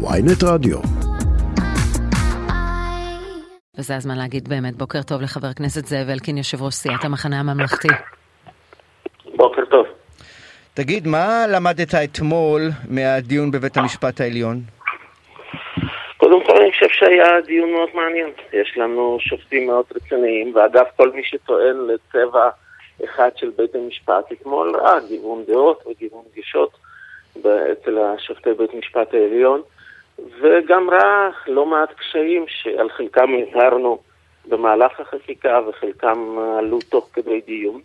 ויינט רדיו. וזה הזמן להגיד באמת בוקר טוב לחבר הכנסת זאב אלקין, יושב ראש סיעת המחנה הממלכתי. בוקר טוב. תגיד, מה למדת אתמול מהדיון בבית המשפט העליון? קודם כל אני חושב שהיה דיון מאוד מעניין. יש לנו שופטים מאוד רציניים, ואגב, כל מי שטוען לצבע אחד של בית המשפט, אתמול ראה גיוון דעות וגיוון גישות אצל השופטי בית המשפט העליון, וגם ראה לא מעט קשיים שעל חלקם הזהרנו במהלך החקיקה וחלקם עלו תוך כדי דיון.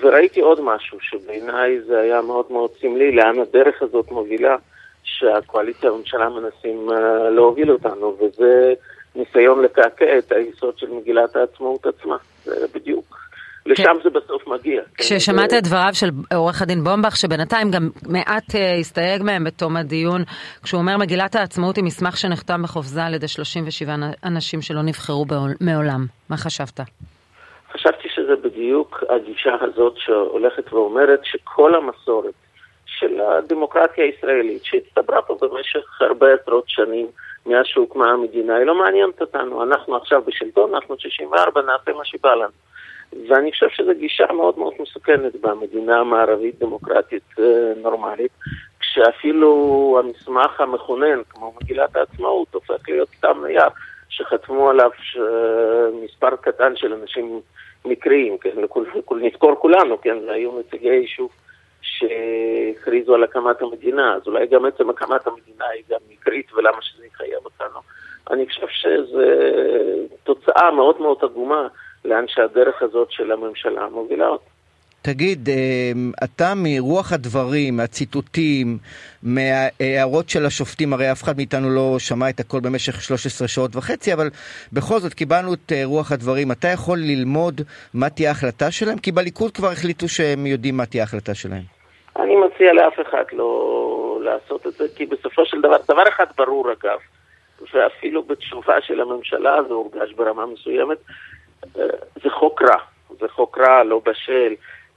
וראיתי עוד משהו שבעיניי זה היה מאוד מאוד סמלי, לאן הדרך הזאת מובילה, שהקואליציה והממשלה מנסים uh, להוביל אותנו, וזה ניסיון לקעקע את היסוד של מגילת העצמאות עצמה. זה בדיוק לשם זה בסוף מגיע. כן? כששמעת את דבריו של עורך הדין בומבך, שבינתיים גם מעט אה, הסתייג מהם בתום הדיון, כשהוא אומר מגילת העצמאות היא מסמך שנחתם בחופזה על ידי 37 אנשים שלא נבחרו מעולם. מה חשבת? חשבתי שזה בדיוק הגישה הזאת שהולכת ואומרת שכל המסורת של הדמוקרטיה הישראלית, שהצטברה פה במשך הרבה עשרות שנים מאז שהוקמה המדינה, היא לא מעניינת אותנו. אנחנו עכשיו בשלטון, אנחנו 64, נעשה מה שבא לנו. ואני חושב שזו גישה מאוד מאוד מסוכנת במדינה המערבית דמוקרטית אה, נורמלית, כשאפילו המסמך המכונן, כמו מגילת העצמאות, הופך להיות סתם נייר שחתמו עליו מספר קטן של אנשים מקריים, כן, לכול, נזכור כולנו, כן, היו נציגי היישוב שהכריזו על הקמת המדינה, אז אולי גם עצם הקמת המדינה היא גם מקרית ולמה שזה יחייב אותנו. אני חושב שזו תוצאה מאוד מאוד עגומה לאן שהדרך הזאת של הממשלה מובילה אותה. תגיד, אה, אתה מרוח הדברים, מהציטוטים, מההערות של השופטים, הרי אף אחד מאיתנו לא שמע את הכל במשך 13 שעות וחצי, אבל בכל זאת קיבלנו את אה, רוח הדברים. אתה יכול ללמוד מה תהיה ההחלטה שלהם? כי בליכוד כבר החליטו שהם יודעים מה תהיה ההחלטה שלהם. אני מציע לאף אחד לא לעשות את זה, כי בסופו של דבר, דבר אחד ברור אגב, ואפילו בתשובה של הממשלה זה הורגש ברמה מסוימת, זה חוק רע, זה חוק רע, לא בשל,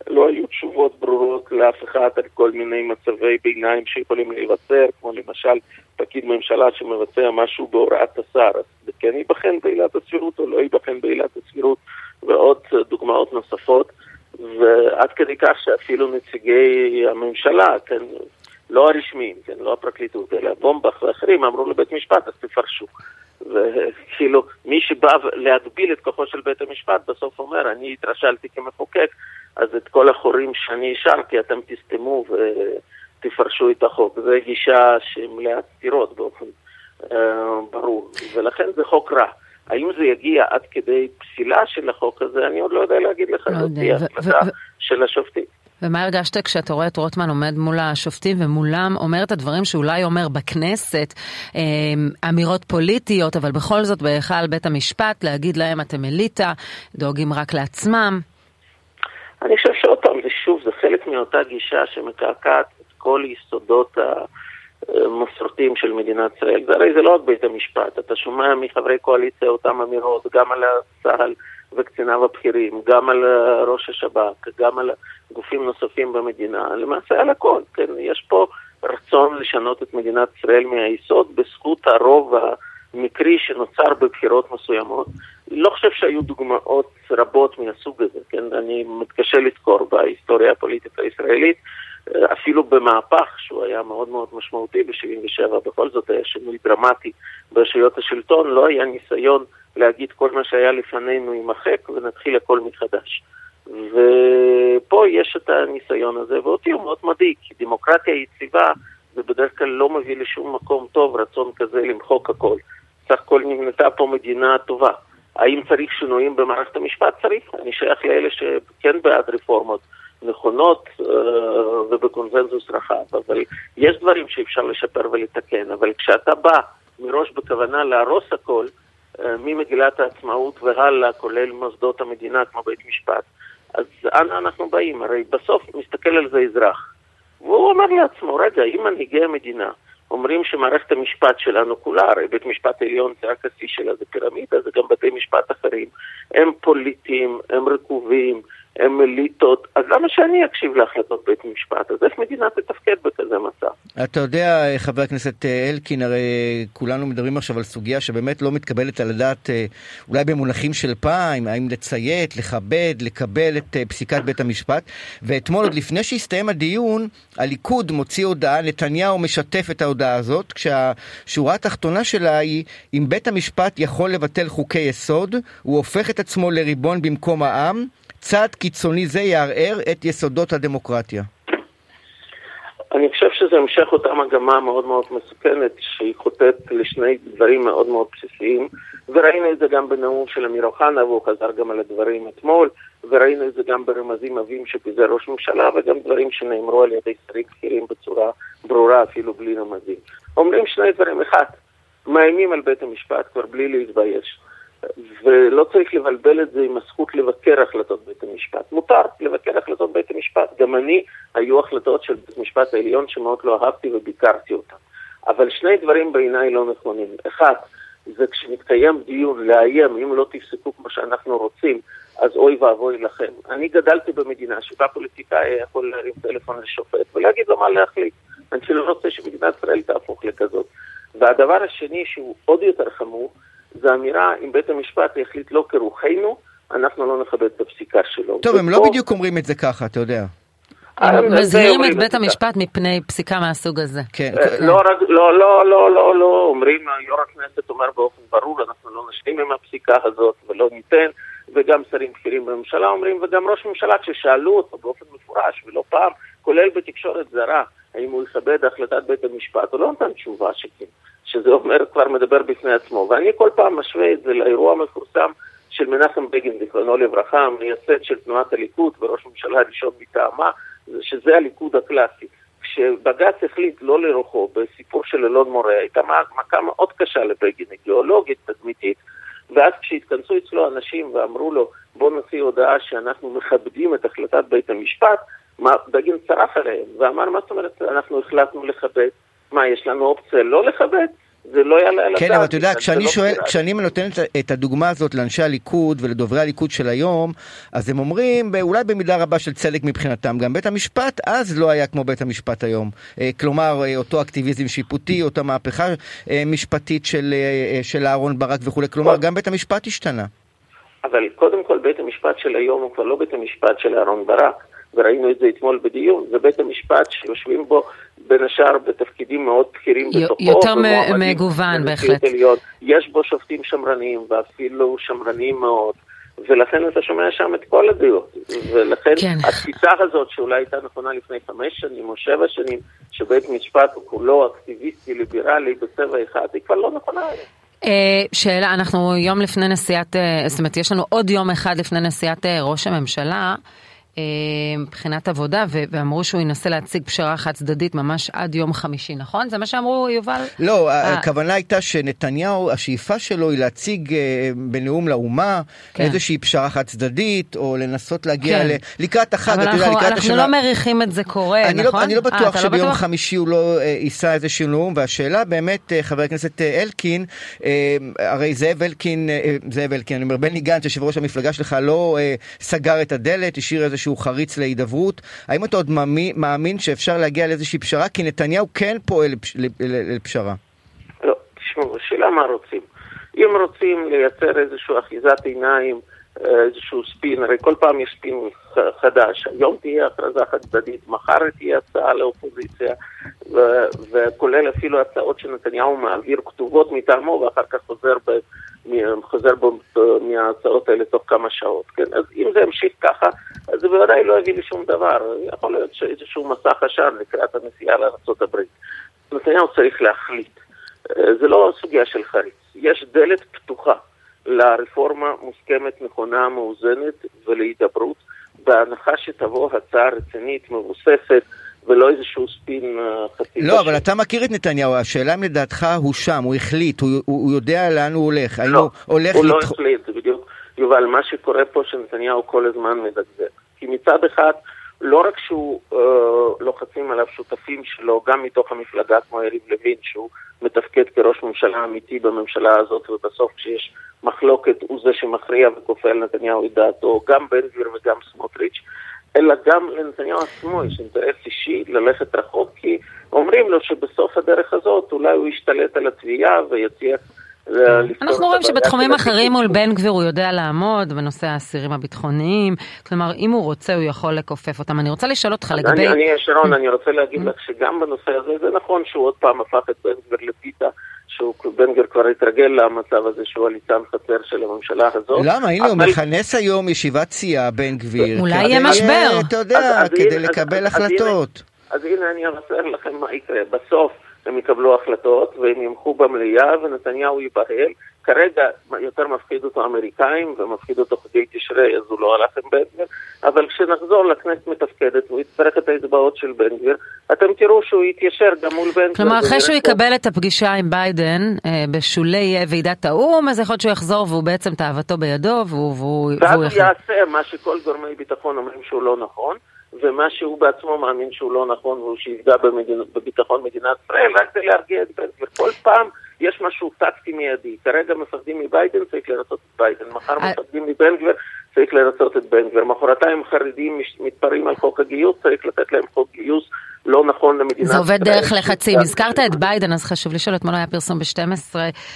לא היו תשובות ברורות לאף אחד על כל מיני מצבי ביניים שיכולים להיווצר, כמו למשל פקיד ממשלה שמבצע משהו בהוראת השר, זה כן ייבחן בעילת הסבירות או לא ייבחן בעילת הסבירות, ועוד דוגמאות נוספות, ועד כדי כך שאפילו נציגי הממשלה, כן, לא הרשמיים, כן, לא הפרקליטות, אלא בומבך ואחרים אמרו לבית משפט, אז תפרשו. וכאילו, מי שבא להגביל את כוחו של בית המשפט, בסוף אומר, אני התרשלתי כמחוקק, אז את כל החורים שאני השארתי אתם תסתמו ותפרשו את החוק. זו גישה שמלאה סתירות באופן אה, ברור, ולכן זה חוק רע. האם זה יגיע עד כדי פסילה של החוק הזה, אני עוד לא יודע להגיד לך, לא זאת תהיה החלטה של השופטים. ומה הרגשת כשאתה רואה את רוטמן עומד מול השופטים ומולם אומר את הדברים שאולי אומר בכנסת, אה, אמירות פוליטיות, אבל בכל זאת בהיכל בית המשפט, להגיד להם אתם אליטה, דואגים רק לעצמם? אני חושב שעוד פעם, זה שוב, זה חלק מאותה גישה שמקעקעת את כל יסודות המסורתיים של מדינת ישראל. זה הרי זה לא רק בית המשפט, אתה שומע מחברי קואליציה אותן אמירות, גם על צה"ל וקציניו הבכירים, גם על ראש השב"כ, גם על גופים נוספים במדינה, למעשה על הכל, כן, יש פה רצון לשנות את מדינת ישראל מהיסוד בזכות הרוב המקרי שנוצר בבחירות מסוימות. לא חושב שהיו דוגמאות רבות מהסוג הזה, כן, אני מתקשה לזכור בהיסטוריה הפוליטית הישראלית, אפילו במהפך שהוא היה מאוד מאוד משמעותי ב-77, בכל זאת היה שינוי דרמטי ברשויות השלטון, לא היה ניסיון להגיד כל מה שהיה לפנינו יימחק ונתחיל הכל מחדש. ופה יש את הניסיון הזה, ואותי הוא מאוד מדאיג, כי דמוקרטיה יציבה זה בדרך כלל לא מביא לשום מקום טוב, רצון כזה למחוק הכל. סך הכל נבנתה פה מדינה טובה. האם צריך שינויים במערכת המשפט? צריך. אני שייך לאלה שכן בעד רפורמות נכונות אה, ובקונבנזוס רחב, אבל יש דברים שאפשר לשפר ולתקן, אבל כשאתה בא מראש בכוונה להרוס הכל, אה, ממגילת העצמאות והלאה, כולל מוסדות המדינה כמו בית משפט, אז אנה אנחנו באים? הרי בסוף מסתכל על זה אזרח. והוא אומר לעצמו, רגע, אם מנהיגי המדינה אומרים שמערכת המשפט שלנו כולה, הרי בית משפט עליון זה רק השיא שלה, זה פירמידה, זה גם בתי משפט אחרים, הם פוליטיים, הם רקובים, הם אליטות, אז למה שאני אקשיב להחלטות בית משפט? אז איך מדינה תתפקד בכזה מצב? אתה יודע, חבר הכנסת אה, אלקין, הרי כולנו מדברים עכשיו על סוגיה שבאמת לא מתקבלת על הדעת, אה, אולי במונחים של פעם, האם לציית, לכבד, לקבל את אה, פסיקת בית המשפט. ואתמול, עוד לפני שהסתיים הדיון, הליכוד מוציא הודעה, נתניהו משתף את ההודעה הזאת, כשהשורה התחתונה שלה היא, אם בית המשפט יכול לבטל חוקי יסוד, הוא הופך את עצמו לריבון במקום העם. צעד קיצוני זה יערער את יסודות הדמוקרטיה? אני חושב שזה המשך אותה מגמה מאוד מאוד מסוכנת, שהיא חוטאת לשני דברים מאוד מאוד בסיסיים, וראינו את זה גם בנאום של אמיר אוחנה, והוא חזר גם על הדברים אתמול, וראינו את זה גם ברמזים עבים שפיזר ראש ממשלה, וגם דברים שנאמרו על ידי שרים בכירים בצורה ברורה, אפילו בלי רמזים. אומרים שני דברים, אחד, מאיימים על בית המשפט כבר בלי להתבייש. ולא צריך לבלבל את זה עם הזכות לבקר החלטות בית המשפט. מותר לבקר החלטות בית המשפט. גם אני, היו החלטות של בית המשפט העליון שמאוד לא אהבתי וביקרתי אותן. אבל שני דברים בעיניי לא נכונים. אחד, זה כשמתקיים דיון לאיים, אם לא תפסקו כמו שאנחנו רוצים, אז אוי ואבוי לכם. אני גדלתי במדינה שבה פוליטיקאי יכול להרים טלפון לשופט ולהגיד לו מה להחליט. אני לא רוצה שמדינת ישראל תהפוך לכזאת. והדבר השני, שהוא עוד יותר חמור, זה אמירה, אם בית המשפט יחליט לא כרוחנו, אנחנו לא נכבד את הפסיקה שלו. טוב, הם לא בדיוק אומרים את זה ככה, אתה יודע. הם מזהירים את בית המשפט מפני פסיקה מהסוג הזה. כן. לא, לא, לא, לא, לא, לא, אומרים, יו"ר הכנסת אומר באופן ברור, אנחנו לא נשלים עם הפסיקה הזאת ולא ניתן, וגם שרים בכירים בממשלה אומרים, וגם ראש ממשלה כששאלו אותו באופן מפורש ולא פעם, כולל בתקשורת זרה, האם הוא יכבד החלטת בית המשפט, הוא לא נתן תשובה שכן. שזה אומר, כבר מדבר בפני עצמו. ואני כל פעם משווה את זה לאירוע המפורסם של מנחם בגין, זיכרונו לברכה, המייסד של תנועת הליכוד וראש הממשלה הראשון מטעמה, שזה הליכוד הקלאסי. כשבג"ץ החליט לא לרוחו בסיפור של אלון מורה, הייתה מכה מאוד קשה לבגין, אידיאולוגית, תדמיתית, ואז כשהתכנסו אצלו אנשים ואמרו לו, בוא נוציא הודעה שאנחנו מכבדים את החלטת בית המשפט, בגין צרח עליהם ואמר, מה זאת אומרת, אנחנו החלטנו לכבד, מה, יש לנו אופציה לא לכבד? זה לא יעלה על הדעת. כן, אבל אתה יודע, כשאני לא שואל, כשאני נותן את הדוגמה הזאת לאנשי הליכוד ולדוברי הליכוד של היום, אז הם אומרים, אולי במידה רבה של צדק מבחינתם, גם בית המשפט אז לא היה כמו בית המשפט היום. אה, כלומר, אה, אותו אקטיביזם שיפוטי, אותה מהפכה אה, משפטית של אהרן ברק וכולי, כלומר, גם בית המשפט השתנה. אבל קודם כל, בית המשפט של היום הוא כבר לא בית המשפט של אהרן ברק. וראינו את זה אתמול בדיון, זה בית המשפט שיושבים בו בין השאר בתפקידים מאוד בכירים בתוכו. יותר מגוון בהחלט. עליון. יש בו שופטים שמרנים ואפילו שמרנים מאוד. ולכן אתה שומע שם את כל הדעות. ולכן כן. התפיסה הזאת, שאולי הייתה נכונה לפני חמש שנים או שבע שנים, שבית משפט הוא כולו אקטיביסטי ליברלי בצבע אחד, היא כבר לא נכונה אה, שאלה, אנחנו יום לפני נסיעת, אה, זאת אומרת, יש לנו עוד יום אחד לפני נסיעת אה, ראש הממשלה. אה, מבחינת עבודה, ואמרו שהוא ינסה להציג פשרה חד צדדית ממש עד יום חמישי, נכון? זה מה שאמרו, יובל? לא, אה. הכוונה הייתה שנתניהו, השאיפה שלו היא להציג אה, בנאום לאומה כן. איזושהי פשרה חד צדדית, או לנסות להגיע כן. לקראת החג, אתה יודע, לקראת השנה... אבל אנחנו לא מריחים את זה קורה, אני לא- נכון? לא, אני לא בטוח 아, שביום לא בטוח? חמישי הוא לא יישא איזשהו נאום, והשאלה באמת, חבר הכנסת אלקין, הרי זאב אלקין, זאב אלקין, אני אומר, בני גנץ, יושב ראש המפלגה שלך, לא סגר את הדלת, השאיר איזשהו... שהוא חריץ להידברות. האם אתה עוד מאמין שאפשר להגיע לאיזושהי פשרה? כי נתניהו כן פועל לפשרה. לא, תשמעו, השאלה מה רוצים. אם רוצים לייצר איזושהי אחיזת עיניים, איזשהו ספין, הרי כל פעם יש ספין חדש. היום תהיה הכרזה חד צדדית, מחר תהיה הצעה לאופוזיציה, וכולל אפילו הצעות שנתניהו מעביר כתובות מטעמו ואחר כך חוזר ב... חוזר בו מההצעות האלה תוך כמה שעות, כן? אז אם זה ימשיך ככה, אז זה בוודאי לא יביא לשום דבר. יכול להיות שאיזשהו מסע חשן לקראת הנסיעה לארה"ב. נתניהו צריך להחליט. אה, זה לא סוגיה של חריץ. יש דלת פתוחה לרפורמה מוסכמת, נכונה, מאוזנת ולהידברות, בהנחה שתבוא הצעה רצינית, מבוססת, ולא איזשהו ספין אה, חצי... לא, אבל אתה מכיר את נתניהו, השאלה אם לדעתך הוא שם, הוא החליט, הוא, יודע לאן הוא הולך. לא, הוא, הולך הוא לא החליט, בדיוק, יובל, מה שקורה פה שנתניהו כל הזמן מדגדג. כי מצד אחד לא רק שהוא אה, לוחצים עליו שותפים שלו, גם מתוך המפלגה כמו יריב לוין, שהוא מתפקד כראש ממשלה אמיתי בממשלה הזאת, ובסוף כשיש מחלוקת הוא זה שמכריע וכופה על נתניהו את דעתו, גם בן גביר וגם סמוטריץ', אלא גם לנתניהו עצמו יש אינטרס אישי ללכת רחוק, כי אומרים לו שבסוף הדרך הזאת אולי הוא ישתלט על התביעה ויצליח אנחנו רואים שבתחומים אחרים מול בן גביר הוא יודע לעמוד בנושא האסירים הביטחוניים, כלומר אם הוא רוצה הוא יכול לכופף אותם. אני רוצה לשאול אותך לגבי... אני, שרון, אני רוצה להגיד לך שגם בנושא הזה זה נכון שהוא עוד פעם הפך את בן גביר לפיתה. שבן גביר כבר התרגל למצב הזה שהוא הליצן חצר של הממשלה הזאת. למה? הנה הוא מכנס היום ישיבת סיעה, בן גביר. אולי יהיה משבר. אתה יודע, כדי לקבל החלטות. אז הנה אני אבשר לכם מה יקרה. בסוף הם יקבלו החלטות והם ימחו במליאה ונתניהו ייבהל. כרגע יותר מפחיד אותו האמריקאים ומפחיד אותו חגי תשרי, אז הוא לא הלך עם בן גביר, אבל כשנחזור לכנסת מתפקדת והוא יצטרך את האצבעות של בן גביר, אתם תראו שהוא יתיישר גם מול בן גביר. כלומר, אחרי שהוא יקבל את הפגישה עם ביידן אה, בשולי ועידת האו"ם, אז יכול להיות שהוא יחזור והוא בעצם תאוותו בידו והוא... והוא ואז הוא יעשה מה שכל גורמי ביטחון אומרים שהוא לא נכון. ומה שהוא בעצמו מאמין שהוא לא נכון והוא שיפגע בביטחון מדינת ישראל, רק כדי להרגיע את בן גביר. כל פעם יש משהו טקטי מיידי. כרגע מפחדים מביידן, צריך לרצות את ביידן. מחר אה. מפחדים מבן גביר, צריך לרצות את בן גביר. מחרתיים חרדים מתפרעים על חוק הגיוס, צריך לתת להם חוק גיוס לא נכון למדינת ישראל. זה עובד דרך לחצים. הזכרת את ביידן, אז חשוב לשאול, אתמול היה פרסום ב-12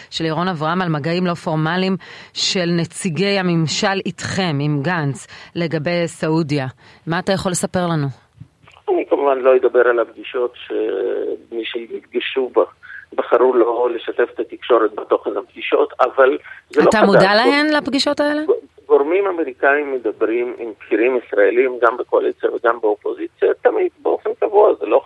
של ירון אברהם על מגעים לא פורמליים של נציגי הממשל איתכם, עם גנץ, לגבי סעודיה. מה אתה יכול לספר לנו? אני כמובן לא אדבר על הפגישות שמי שהתגשו בה. בחרו לא לשתף את התקשורת בתוכן הפגישות, אבל זה לא חדש. אתה מודע להן, לפגישות האלה? גורמים אמריקאים מדברים עם בכירים ישראלים, גם בקואליציה וגם באופוזיציה, תמיד באופן קבוע, זה לא,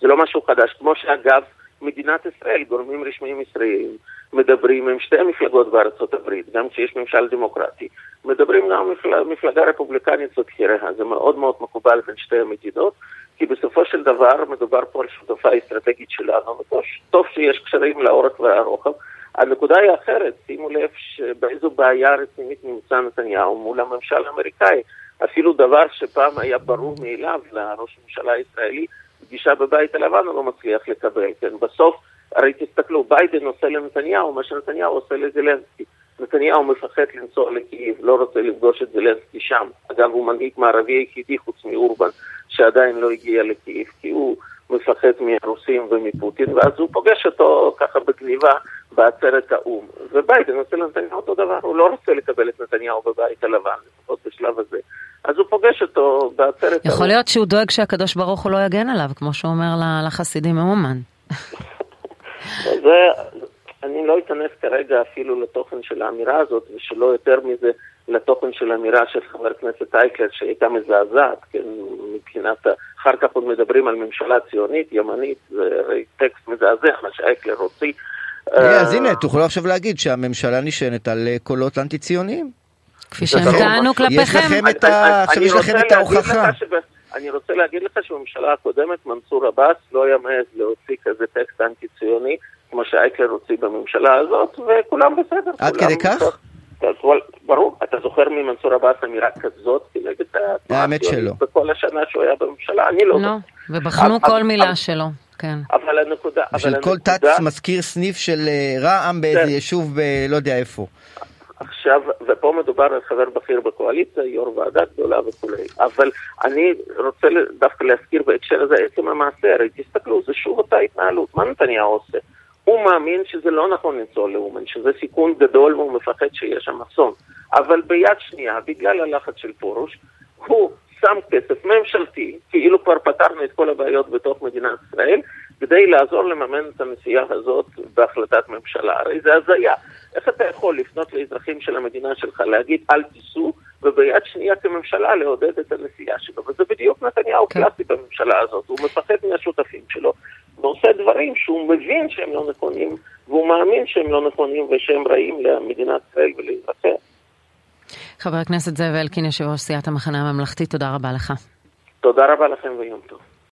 זה לא משהו חדש. כמו שאגב, מדינת ישראל, גורמים רשמיים ישראלים, מדברים עם שתי המפלגות בארצות הברית, גם כשיש ממשל דמוקרטי, מדברים גם עם מפלגה רפובליקנית ותחיריה, זה מאוד מאוד מקובל בין שתי המדינות, כי בסופו של דבר מדובר פה על שותפה אסטרטגית שלנו, וטוב שיש קשרים לאורך והרוחב. הנקודה היא אחרת, שימו לב באיזו בעיה רצינית נמצא נתניהו מול הממשל האמריקאי. אפילו דבר שפעם היה ברור מאליו לראש הממשלה הישראלי, פגישה בבית הלבן הוא לא מצליח לקבל, כן? בסוף, הרי תסתכלו, ביידן עושה לנתניהו מה שנתניהו עושה לזלנסקי. נתניהו מפחד לנסוע לקייב, לא רוצה לפגוש את זלנסקי שם. אגב, הוא מנהיג מערבי היחידי חוץ מאורבן, שעדיין לא הגיע לקייב, כי הוא מפחד מהרוסים ומפוטין, ואז הוא פוגש אותו ככה בגניבה בעצרת האו"ם. וביידן עושה לנתניהו אותו דבר, הוא לא רוצה לקבל את נתניהו בבית הלבן, לפחות בשלב הזה. אז הוא פוגש אותו בעצרת האו"ם. יכול להיות שהוא דואג שהקדוש ברוך הוא לא יגן עליו, כמו שהוא אומר לחסידים מאומן. זה, אני לא אכנס כרגע אפילו לתוכן של האמירה הזאת, ושלא יותר מזה לתוכן של האמירה של חבר הכנסת אייקלר שהייתה מזעזעת, כן, מבחינת, אחר כך עוד מדברים על ממשלה ציונית, ימנית, זה טקסט מזעזע, מה שאייקלר הוציא. אז הנה, תוכלו עכשיו להגיד שהממשלה נשענת על אה, קולות אנטי ציוניים. כפי שהם טענו כלפיכם. עכשיו יש לכם את ההוכחה. אני רוצה להגיד לך שבממשלה הקודמת מנסור עבאס לא היה מעז להוציא כזה טקסט אנטי ציוני כמו שאייקלר הוציא בממשלה הזאת, וכולם בסדר. עד כדי כך? ברור, אתה זוכר ממנסור עבאס אמירה כזאת כנגד האמת שלא. בכל השנה שהוא היה בממשלה? אני לא. לא, ובחנו כל מילה שלו. כן. אבל הנקודה... של כל תת מזכיר סניף של אה, רע"מ באיזה כן. יישוב ב... לא יודע איפה. עכשיו, ופה מדובר על חבר בכיר בקואליציה, יו"ר ועדה גדולה וכולי, אבל אני רוצה דווקא להזכיר בהקשר הזה עצם המעשה, הרי תסתכלו, זה שוב אותה התנהלות, מה נתניהו עושה? הוא מאמין שזה לא נכון לנסוע לאומן, שזה סיכון גדול והוא מפחד שיש שם אסון. אבל ביד שנייה, בגלל הלחץ של פורוש, הוא שם כסף ממשלתי, כאילו כבר פתרנו את כל הבעיות בתוך מדינת ישראל, כדי לעזור לממן את הנסיעה הזאת בהחלטת ממשלה. הרי זה הזיה. איך אתה יכול לפנות לאזרחים של המדינה שלך להגיד אל תיסעו, וביד שנייה כממשלה לעודד את הנסיעה שלו? וזה בדיוק נתניהו כן. קלאסי בממשלה הזאת. הוא מפחד מהשותפים שלו, ועושה דברים שהוא מבין שהם לא נכונים, והוא מאמין שהם לא נכונים ושהם רעים למדינת ישראל ולאזרחיה. חבר הכנסת זאב אלקין, יושב ראש סיעת המחנה הממלכתי, תודה רבה לך. תודה רבה לכם ויום טוב.